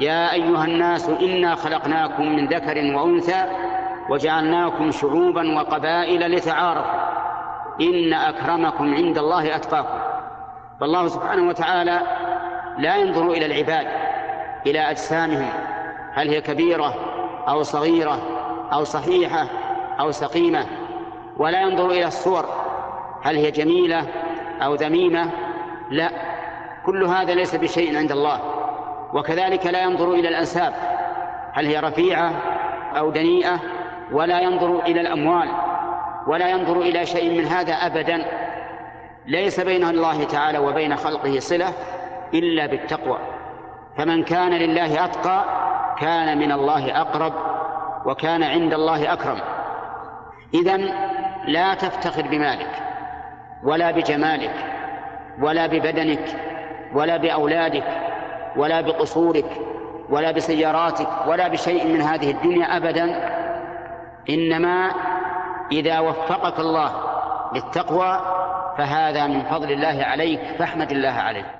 يا أيها الناس إنا خلقناكم من ذكر وأنثى وجعلناكم شعوبا وقبائل لتعارفوا. إن أكرمكم عند الله أتقاكم. فالله سبحانه وتعالى لا ينظر إلى العباد إلى أجسامهم. هل هي كبيرة أو صغيرة أو صحيحة أو سقيمة؟ ولا ينظر إلى الصور. هل هي جميلة أو ذميمة؟ لا. كل هذا ليس بشيء عند الله. وكذلك لا ينظر إلى الأنساب. هل هي رفيعة أو دنيئة؟ ولا ينظر إلى الأموال. ولا ينظر إلى شيء من هذا أبدا. ليس بين الله تعالى وبين خلقه صلة إلا بالتقوى. فمن كان لله أتقى كان من الله أقرب وكان عند الله أكرم. إذن لا تفتخر بمالك ولا بجمالك ولا ببدنك ولا بأولادك ولا بقصورك ولا بسياراتك ولا بشيء من هذه الدنيا أبدا. إنما إذا وفقك الله للتقوى فهذا من فضل الله عليك فاحمد الله عليه